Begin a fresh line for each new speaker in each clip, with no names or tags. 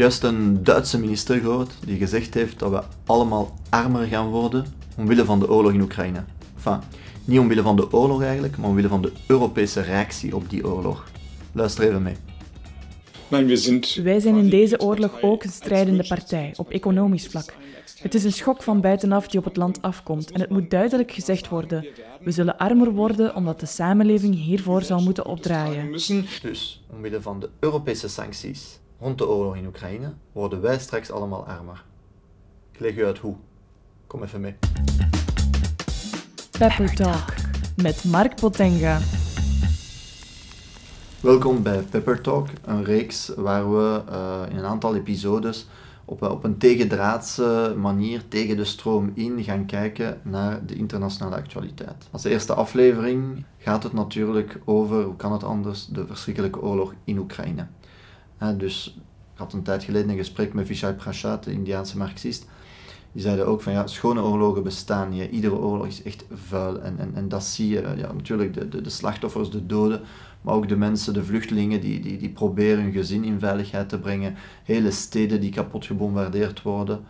juist een Duitse minister gehoord die gezegd heeft dat we allemaal armer gaan worden omwille van de oorlog in Oekraïne. Enfin, niet omwille van de oorlog eigenlijk, maar omwille van de Europese reactie op die oorlog. Luister even mee.
Wij zijn in deze oorlog ook een strijdende partij op economisch vlak. Het is een schok van buitenaf die op het land afkomt en het moet duidelijk gezegd worden. We zullen armer worden omdat de samenleving hiervoor zal moeten opdraaien.
Dus, omwille van de Europese sancties rond de oorlog in Oekraïne, worden wij straks allemaal armer. Ik leg u uit hoe. Kom even mee.
Pepper Talk met Mark Potenga.
Welkom bij Pepper Talk, een reeks waar we uh, in een aantal episodes op, op een tegendraadse manier tegen de stroom in gaan kijken naar de internationale actualiteit. Als eerste aflevering gaat het natuurlijk over, hoe kan het anders, de verschrikkelijke oorlog in Oekraïne. Dus ik had een tijd geleden een gesprek met Vishal Prasad, de Indiaanse marxist. Die zeiden ook van ja, schone oorlogen bestaan niet. Iedere oorlog is echt vuil. En, en, en dat zie je, ja, natuurlijk de, de, de slachtoffers, de doden, maar ook de mensen, de vluchtelingen die, die, die proberen hun gezin in veiligheid te brengen, hele steden die kapot gebombardeerd worden.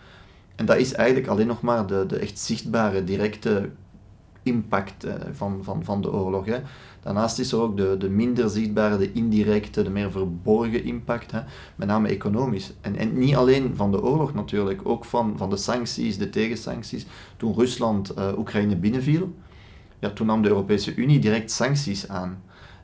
En dat is eigenlijk alleen nog maar de, de echt zichtbare, directe impact eh, van, van, van de oorlog. Hè. Daarnaast is er ook de, de minder zichtbare, de indirecte, de meer verborgen impact, hè, met name economisch. En, en niet alleen van de oorlog natuurlijk, ook van, van de sancties, de tegensancties. Toen Rusland uh, Oekraïne binnenviel, ja, toen nam de Europese Unie direct sancties aan.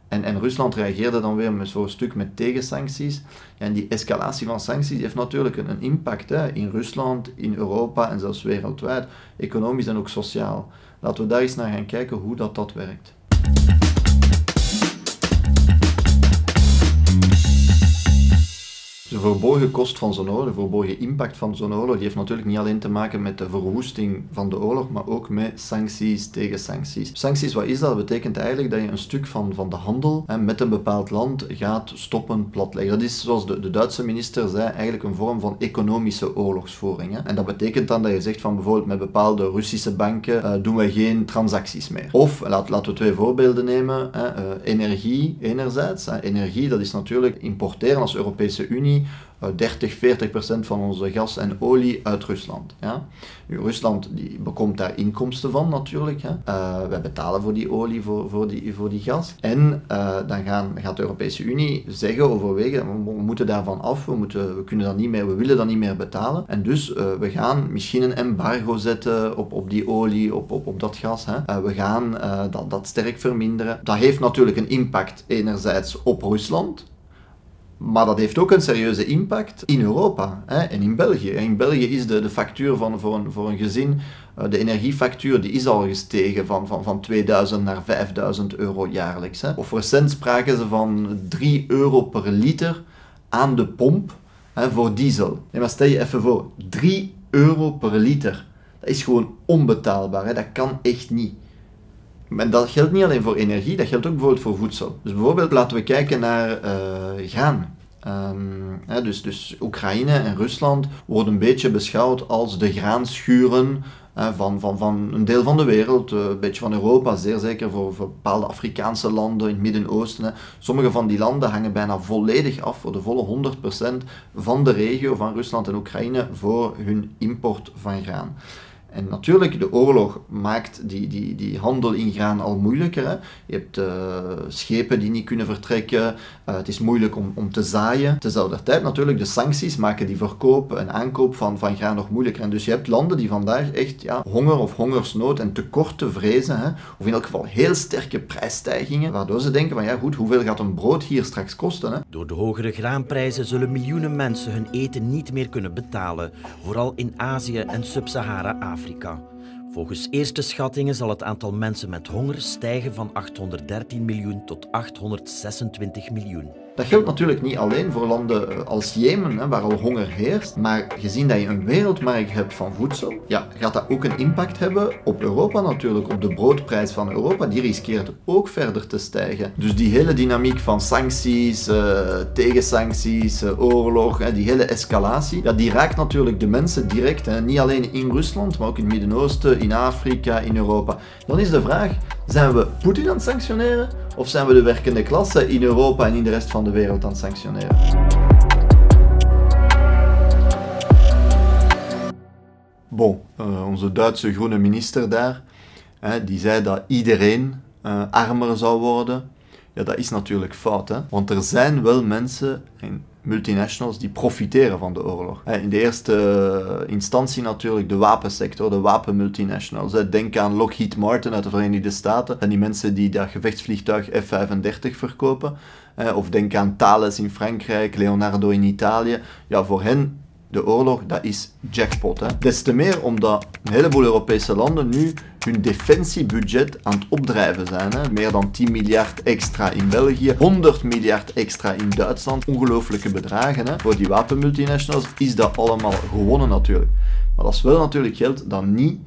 En, en Rusland reageerde dan weer met zo'n stuk met tegensancties. En die escalatie van sancties heeft natuurlijk een, een impact hè, in Rusland, in Europa en zelfs wereldwijd, economisch en ook sociaal. Laten we daar eens naar gaan kijken hoe dat, dat werkt. De verborgen kost van zo'n oorlog, de verborgen impact van zo'n oorlog, die heeft natuurlijk niet alleen te maken met de verwoesting van de oorlog, maar ook met sancties tegen sancties. Sancties, wat is dat? Dat betekent eigenlijk dat je een stuk van, van de handel hè, met een bepaald land gaat stoppen, platleggen. Dat is, zoals de, de Duitse minister zei, eigenlijk een vorm van economische oorlogsvoering. Hè. En dat betekent dan dat je zegt van bijvoorbeeld met bepaalde Russische banken uh, doen we geen transacties meer. Of, laat, laten we twee voorbeelden nemen, hè, uh, energie enerzijds. Energie, dat is natuurlijk importeren als Europese Unie 30, 40 procent van onze gas en olie uit Rusland. Ja? Nu, Rusland die bekomt daar inkomsten van natuurlijk. Hè? Uh, wij betalen voor die olie, voor, voor, die, voor die gas. En uh, dan gaan, gaat de Europese Unie zeggen, overwegen, we, moeten daarvan af, we, moeten, we, kunnen dat niet meer, we willen dat niet meer betalen. En dus we gaan misschien een embargo zetten op, op die olie, op, op, op dat gas. Hè? we gaan dat, dat sterk verminderen. Dat heeft natuurlijk een impact enerzijds op Rusland, maar dat heeft ook een serieuze impact in Europa hè, en in België. In België is de, de factuur van, voor, een, voor een gezin, uh, de energiefactuur, die is al gestegen van, van, van 2000 naar 5000 euro jaarlijks. Hè. Of recent spraken ze van 3 euro per liter aan de pomp hè, voor diesel. Nee, maar stel je even voor, 3 euro per liter. Dat is gewoon onbetaalbaar. Hè. Dat kan echt niet. En dat geldt niet alleen voor energie, dat geldt ook bijvoorbeeld voor voedsel. Dus bijvoorbeeld laten we kijken naar uh, graan. Um, hè, dus, dus Oekraïne en Rusland worden een beetje beschouwd als de graanschuren van, van, van een deel van de wereld, uh, een beetje van Europa, zeer zeker voor, voor bepaalde Afrikaanse landen in het Midden-Oosten. Sommige van die landen hangen bijna volledig af, voor de volle 100% van de regio van Rusland en Oekraïne, voor hun import van graan. En natuurlijk, de oorlog maakt die, die, die handel in graan al moeilijker. Hè. Je hebt uh, schepen die niet kunnen vertrekken. Uh, het is moeilijk om, om te zaaien. Tezelfde tijd natuurlijk, de sancties maken die verkoop en aankoop van, van graan nog moeilijker. En dus je hebt landen die vandaag echt ja, honger of hongersnood en tekorten vrezen. Hè. Of in elk geval heel sterke prijsstijgingen. Waardoor ze denken van ja goed, hoeveel gaat een brood hier straks kosten? Hè?
Door de hogere graanprijzen zullen miljoenen mensen hun eten niet meer kunnen betalen. Vooral in Azië en Sub-Sahara-Afrika. Volgens eerste schattingen zal het aantal mensen met honger stijgen van 813 miljoen tot 826 miljoen.
Dat geldt natuurlijk niet alleen voor landen eh, als Jemen, hè, waar al honger heerst, maar gezien dat je een wereldmarkt hebt van voedsel, ja, gaat dat ook een impact hebben op Europa natuurlijk, op de broodprijs van Europa. Die riskeert ook verder te stijgen. Dus die hele dynamiek van sancties, uh, tegensancties, uh, oorlog, hè, die hele escalatie, ja, die raakt natuurlijk de mensen direct. Hè, niet alleen in Rusland, maar ook in het Midden-Oosten, in Afrika, in Europa. Dan is de vraag, zijn we Poetin aan het sanctioneren of zijn we de werkende klasse in Europa en in de rest van de wereld aan het sanctioneren? Bon, eh, onze Duitse groene minister daar, hè, die zei dat iedereen uh, armer zou worden. Ja, dat is natuurlijk fout, hè? want er zijn wel mensen, en multinationals die profiteren van de oorlog. In de eerste eh, instantie natuurlijk de wapensector, de wapenmultinationals. Denk aan Lockheed Martin uit de Verenigde Staten. En die mensen die dat gevechtsvliegtuig F-35 verkopen. Of denk aan Thales in Frankrijk, Leonardo in Italië. Ja, voor hen de oorlog, dat is jackpot. Hè. Des te meer omdat een heleboel Europese landen nu hun defensiebudget aan het opdrijven zijn. Hè. Meer dan 10 miljard extra in België, 100 miljard extra in Duitsland. Ongelooflijke bedragen. Hè. Voor die wapenmultinationals is dat allemaal gewonnen natuurlijk. Maar dat is wel natuurlijk geld dat niet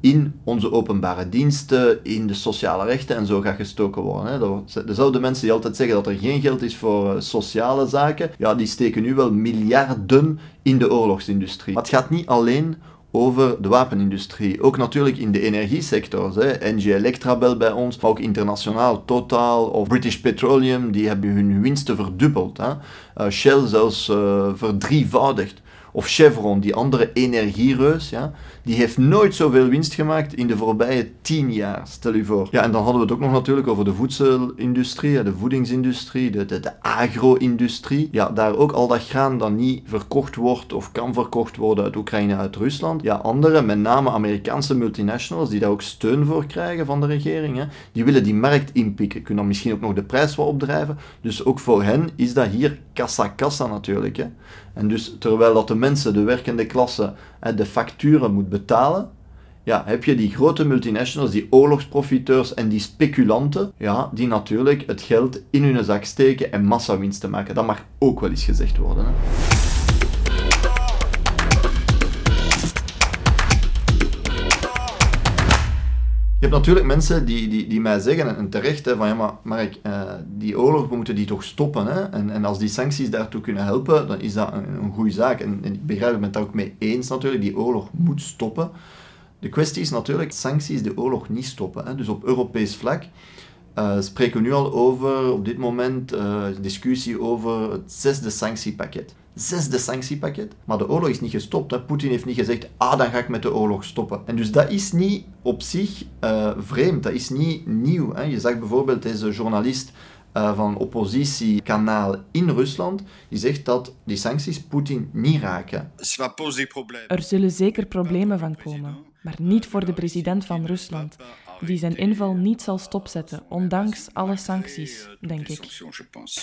in onze openbare diensten, in de sociale rechten en zo gaat gestoken worden. Hè. Dezelfde mensen die altijd zeggen dat er geen geld is voor eh, sociale zaken, ja, die steken nu wel miljarden in de oorlogsindustrie. Maar het gaat niet alleen over de wapenindustrie. Ook natuurlijk in de energiesector. NG Electra bel bij ons, maar ook internationaal Total of British Petroleum, die hebben hun winsten verdubbeld. Hè. Uh, Shell zelfs uh, verdrievoudigd. Of Chevron, die andere energiereus, ja, die heeft nooit zoveel winst gemaakt in de voorbije tien jaar, stel u voor. Ja, en dan hadden we het ook nog natuurlijk over de voedselindustrie, de voedingsindustrie, de, de, agro-industrie. Ja, daar ook al dat graan dat niet verkocht wordt of kan verkocht worden uit Oekraïne, uit Rusland. Ja, andere, met name Amerikaanse multinationals, die daar ook steun voor krijgen van de regering, hè, die willen die markt inpikken. Kunnen dan misschien ook nog de prijs wat opdrijven. Dus ook voor hen is dat hier kassa-kassa natuurlijk. Hè. En dus terwijl dat de mensen, de werkende klasse, de facturen moet betalen, ja, heb je die grote multinationals, die oorlogsprofiteurs en die speculanten, ja, die natuurlijk het geld in hun zak steken en massawinsten maken. Dat mag ook wel eens gezegd worden. Hè. Hebt natuurlijk mensen die, die, die mij zeggen, en terecht, hè, van ja, maar Mark, uh, die oorlog, moeten die toch stoppen. Hè? En, en als die sancties daartoe kunnen helpen, dan is dat een, goede zaak. En, en, ik begrijp, ik ben het daar ook mee eens natuurlijk, die oorlog moet stoppen. De kwestie is natuurlijk, sancties de oorlog niet stoppen. Hè? Dus op Europees vlak uh, spreken we nu al over, op dit moment, uh, discussie over het zesde sanctiepakket zesde sanctiepakket. Maar de oorlog is niet gestopt. Poetin heeft niet gezegd, ah, dan ga ik met de oorlog stoppen. En dus dat is niet op zich uh, vreemd, dat is niet nieuw. Hè. Je zag bijvoorbeeld deze journalist uh, van een oppositiekanaal in Rusland, die zegt dat die sancties Poetin niet raken.
Er zullen zeker problemen van komen, maar niet voor de president van Rusland die zijn inval niet zal stopzetten, ondanks alle sancties, denk ik.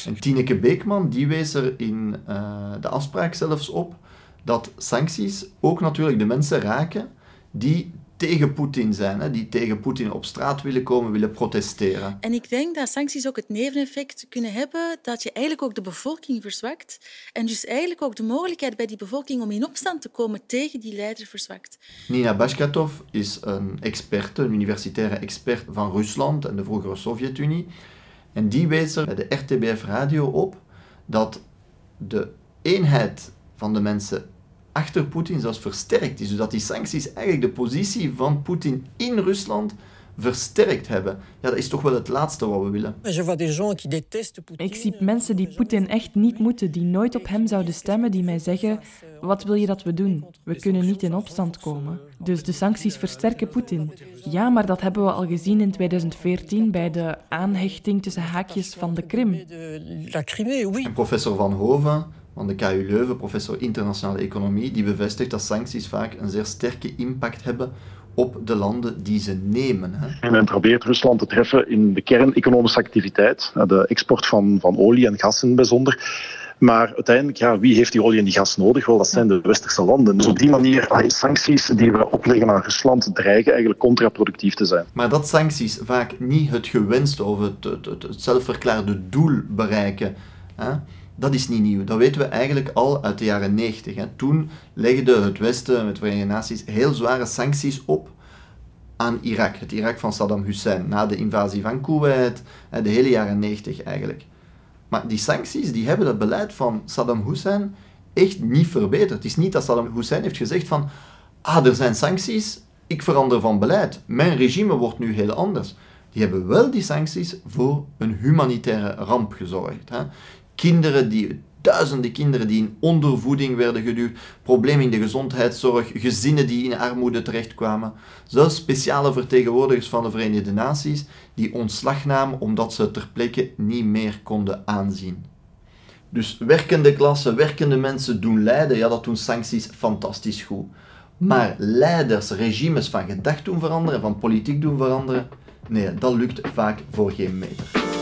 En Tineke Beekman die wees er in uh, de afspraak zelfs op dat sancties ook natuurlijk de mensen raken die tegen Poetin zijn, hè, die tegen Poetin op straat willen komen, willen protesteren.
En ik denk dat sancties ook het neveneffect kunnen hebben dat je eigenlijk ook de bevolking verzwakt en dus eigenlijk ook de mogelijkheid bij die bevolking om in opstand te komen tegen die leider verzwakt.
Nina Bashkatov is een experte, een universitaire expert van Rusland en de vroegere Sovjet-Unie. En die wees er bij de RTBF Radio op dat de eenheid van de mensen achter Poetin zelfs versterkt is. Dus dat die sancties eigenlijk de positie van Poetin in Rusland versterkt hebben. Ja, dat is toch wel het laatste wat we willen.
Ik zie mensen die Poetin echt niet moeten, die nooit op hem zouden stemmen, die mij zeggen: Wat wil je dat we doen? We kunnen niet in opstand komen. Dus de sancties versterken Poetin. Ja, maar dat hebben we al gezien in 2014 bij de aanhechting tussen haakjes van de Krim.
En professor Van Hoven van de KU Leuven, professor internationale economie, die bevestigt dat sancties vaak een zeer sterke impact hebben op de landen die ze nemen. Hè.
En men probeert Rusland te treffen in de kerneconomische activiteit, de export van, van olie en gas in het bijzonder. Maar uiteindelijk, ja, wie heeft die olie en die gas nodig? Wel, dat zijn de westerse landen. Dus op die manier, sancties die we opleggen aan Rusland dreigen eigenlijk contraproductief te zijn.
Maar dat sancties vaak niet het gewenste of het, het, het, het zelfverklaarde doel bereiken. Hè? Dat is niet nieuw. Dat weten we eigenlijk al uit de jaren 90. Hè. Toen legde het Westen met de Verenigde Naties heel zware sancties op aan Irak. Het Irak van Saddam Hussein, na de invasie van Kuwait, de hele jaren 90 eigenlijk. Maar die sancties die hebben het beleid van Saddam Hussein echt niet verbeterd. Het is niet dat Saddam Hussein heeft gezegd van ah, er zijn sancties, ik verander van beleid. Mijn regime wordt nu heel anders. Die hebben wel die sancties voor een humanitaire ramp gezorgd. Hè kinderen die duizenden kinderen die in ondervoeding werden geduwd, problemen in de gezondheidszorg, gezinnen die in armoede terechtkwamen. Zelfs speciale vertegenwoordigers van de Verenigde Naties die ontslag namen omdat ze ter plekke niet meer konden aanzien. Dus werkende klasse, werkende mensen doen lijden, ja dat doen sancties fantastisch goed. Maar leiders, regimes van gedacht doen veranderen, van politiek doen veranderen, nee, dat lukt vaak voor geen meter.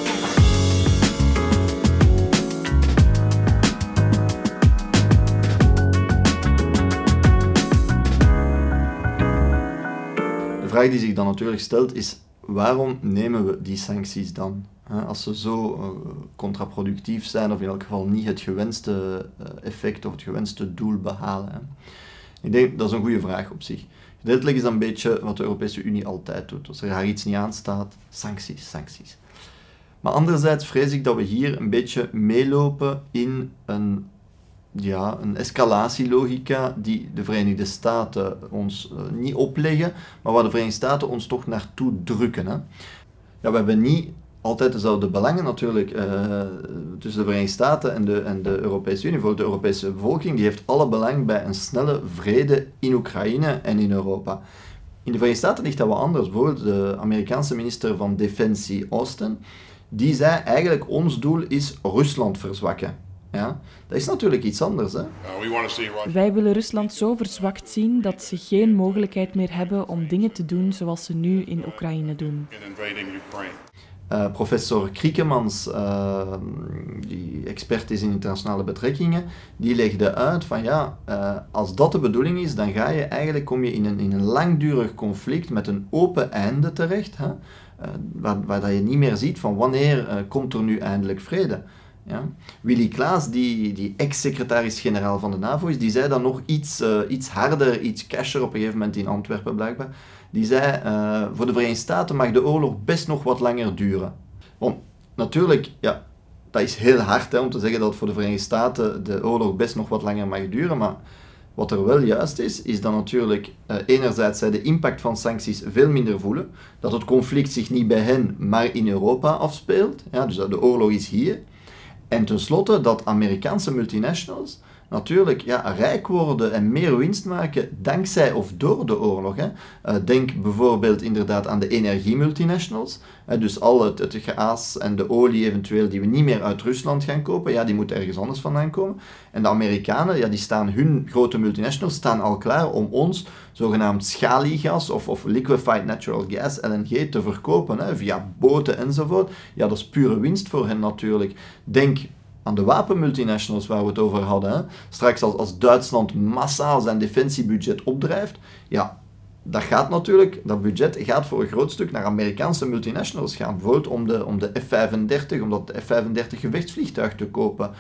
Vraag die zich dan natuurlijk stelt is, waarom nemen we die sancties dan? Als ze zo uh, contraproductief zijn, of in elk geval niet het gewenste uh, effect of het gewenste doel behalen. Ik denk dat is een goede vraag op zich. Gedeeltelijk is een beetje wat de Europese Unie altijd doet. Als er haar iets niet aanstaat, sancties, sancties. Maar anderzijds vrees ik dat we hier een beetje meelopen in een, ja, een escalatielogica die de Verenigde Staten ons uh, niet opleggen, maar waar de Verenigde Staten ons toch naartoe drukken. Hè. We hebben niet altijd dezelfde belangen natuurlijk uh, tussen de Verenigde Staten en de, en de Europese Unie. Voor de Europese bevolking die heeft alle belang bij een snelle vrede in Oekraïne en in Europa. In de Verenigde Staten ligt dat wat anders. Bijvoorbeeld de Amerikaanse minister van Defensie Austin, die zei eigenlijk ons doel is Rusland verzwakken. Ja, dat is natuurlijk iets anders. Hè?
Wij willen Rusland zo verzwakt zien dat ze geen mogelijkheid meer hebben om dingen te doen zoals ze nu in Oekraïne doen.
Uh, professor Kriekemans, uh, die expert is in internationale betrekkingen, die legde uit van ja, uh, als dat de bedoeling is, dan ga je eigenlijk, kom je in een, in een langdurig conflict met een open einde terecht, hè, waar, waar dat je niet meer ziet van wanneer komt er nu eindelijk vrede. Ja. Willy Klaas, die, die ex-secretaris-generaal van de NAVO is, die zei dan nog iets, iets harder, iets casher op een gegeven moment in Antwerpen blijkbaar die zei, uh, voor de Verenigde Staten mag de oorlog best nog wat langer duren. Want natuurlijk, ja, dat is heel hard hè, om te zeggen dat voor de Verenigde Staten de oorlog best nog wat langer mag duren, maar wat er wel juist is, is dat natuurlijk uh, enerzijds zij de impact van sancties veel minder voelen, dat het conflict zich niet bij hen, maar in Europa afspeelt, ja, dus dat de oorlog is hier. En tenslotte dat Amerikaanse multinationals natuurlijk ja, rijk worden en meer winst maken dankzij of door de oorlog. Hè. Uh, denk bijvoorbeeld inderdaad aan de energiemultinationals. Uh, dus al het, het en de olie eventueel die we niet meer uit Rusland gaan kopen, ja, die moeten ergens anders vandaan komen. En de Amerikanen, ja, die staan, hun grote multinationals staan al klaar om ons zogenaamd schaliegas of, of liquefied natural gas, LNG, te verkopen hè, via boten enzovoort. Ja, dat is pure winst voor hen natuurlijk. Denk aan de wapenmultinationals waar we het over hadden. Straks als, als Duitsland massaal zijn defensiebudget opdrijft, ja, dat gaat natuurlijk, dat budget gaat voor een groot stuk naar Amerikaanse multinationals gaan. Bijvoorbeeld om de, om de F-35, om dat F-35 gevechtsvliegtuig te kopen.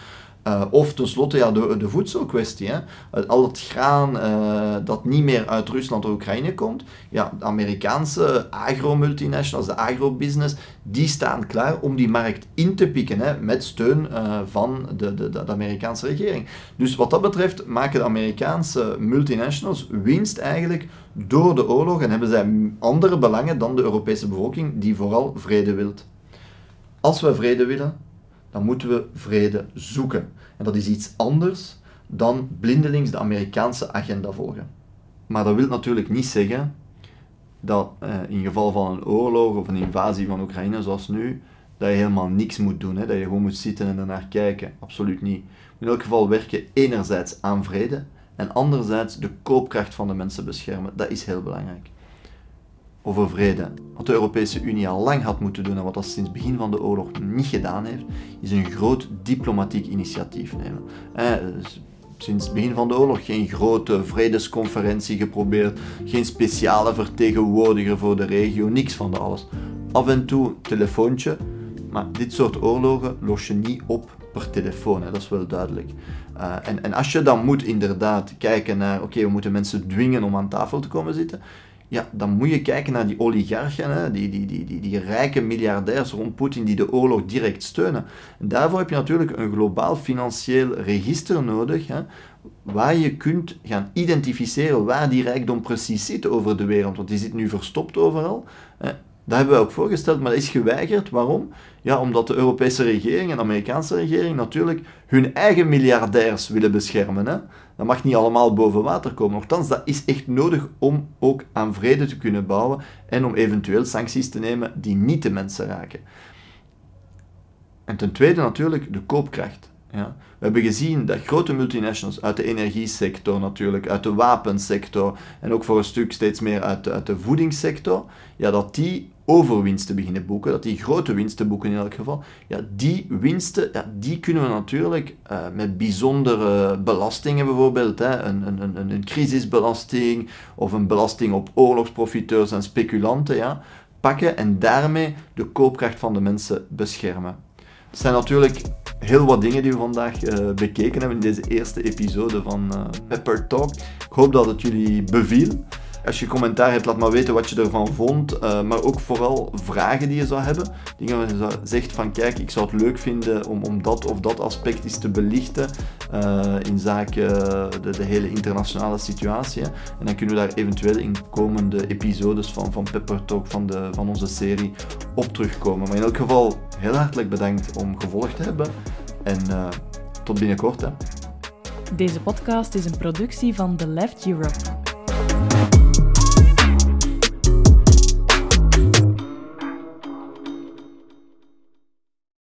Uh, of tenslotte ja, de, voedselkwestie. Hè. Al het graan uh, dat niet meer uit Rusland of Oekraïne komt, ja, de Amerikaanse agro-multinationals, de agrobusiness, die staan klaar om die markt in te pikken hè, met steun van de, de, de, Amerikaanse regering. Dus wat dat betreft maken de Amerikaanse multinationals winst eigenlijk door de oorlog en hebben zij andere belangen dan de Europese bevolking die vooral vrede wilt. Als we vrede willen, dan moeten we vrede zoeken. En dat is iets anders dan blindelings de Amerikaanse agenda volgen. Maar dat wil natuurlijk niet zeggen dat eh, in geval van een oorlog of een invasie van Oekraïne zoals nu, dat je helemaal niks moet doen. Hè? Dat je gewoon moet zitten en ernaar kijken. Absoluut niet. In elk geval werken enerzijds aan vrede en anderzijds de koopkracht van de mensen beschermen. Dat is heel belangrijk over vrede. Wat de Europese Unie al lang had moeten doen en wat dat sinds het begin van de oorlog niet gedaan heeft, is een groot diplomatiek initiatief nemen. Eh, sinds het begin van de oorlog geen grote vredesconferentie geprobeerd, geen speciale vertegenwoordiger voor de regio, niks van de alles. Af en toe telefoontje, maar dit soort oorlogen los je niet op per telefoon, dat is wel duidelijk. Uh, en, en als je dan moet inderdaad kijken naar, oké, we moeten mensen dwingen om aan tafel te komen zitten, ja, dan moet je kijken naar die oligarchen, hè, die, die, die, die, die rijke miljardairs rond Poetin die de oorlog direct steunen. En daarvoor heb je natuurlijk een globaal financieel register nodig, hè, waar je kunt gaan identificeren waar die rijkdom precies zit over de wereld. Want die zit nu verstopt overal. Hè. Dat hebben we ook voorgesteld, maar dat is geweigerd. Waarom? Ja, omdat de Europese regering en de Amerikaanse regering natuurlijk hun eigen miljardairs willen beschermen. Hè? Dat mag niet allemaal boven water komen. Nochtans, dat is echt nodig om ook aan vrede te kunnen bouwen en om eventueel sancties te nemen die niet de mensen raken. En ten tweede natuurlijk de koopkracht. Ja. We hebben gezien dat grote multinationals uit de energiesector natuurlijk, uit de wapensector en ook voor een stuk steeds meer uit de, uit de voedingssector, ja, dat die overwinsten beginnen boeken, dat die grote winsten boeken in elk geval, ja, die winsten, ja, die kunnen we natuurlijk uh, met bijzondere belastingen bijvoorbeeld, hè, een, een, een, een crisisbelasting of een belasting op oorlogsprofiteurs en speculanten, ja, pakken en daarmee de koopkracht van de mensen beschermen. Het zijn natuurlijk heel wat dingen die we vandaag uh, bekeken hebben in deze eerste episode van uh, Pepper Talk. Ik hoop dat het jullie beviel. Als je commentaar hebt, laat maar weten wat je ervan vond. Uh, maar ook vooral vragen die je zou hebben. Dingen waar je zegt van kijk, ik zou het leuk vinden om, om dat of dat aspect eens te belichten. Uh, in zaken de, de, hele internationale situatie. En dan kunnen we daar eventueel in komende episodes van, van Pepper Talk, van, de, van onze serie, op terugkomen. Maar in elk geval heel hartelijk bedankt om gevolgd te hebben. En tot binnenkort. Hè.
Deze podcast is een productie van The Left Europe.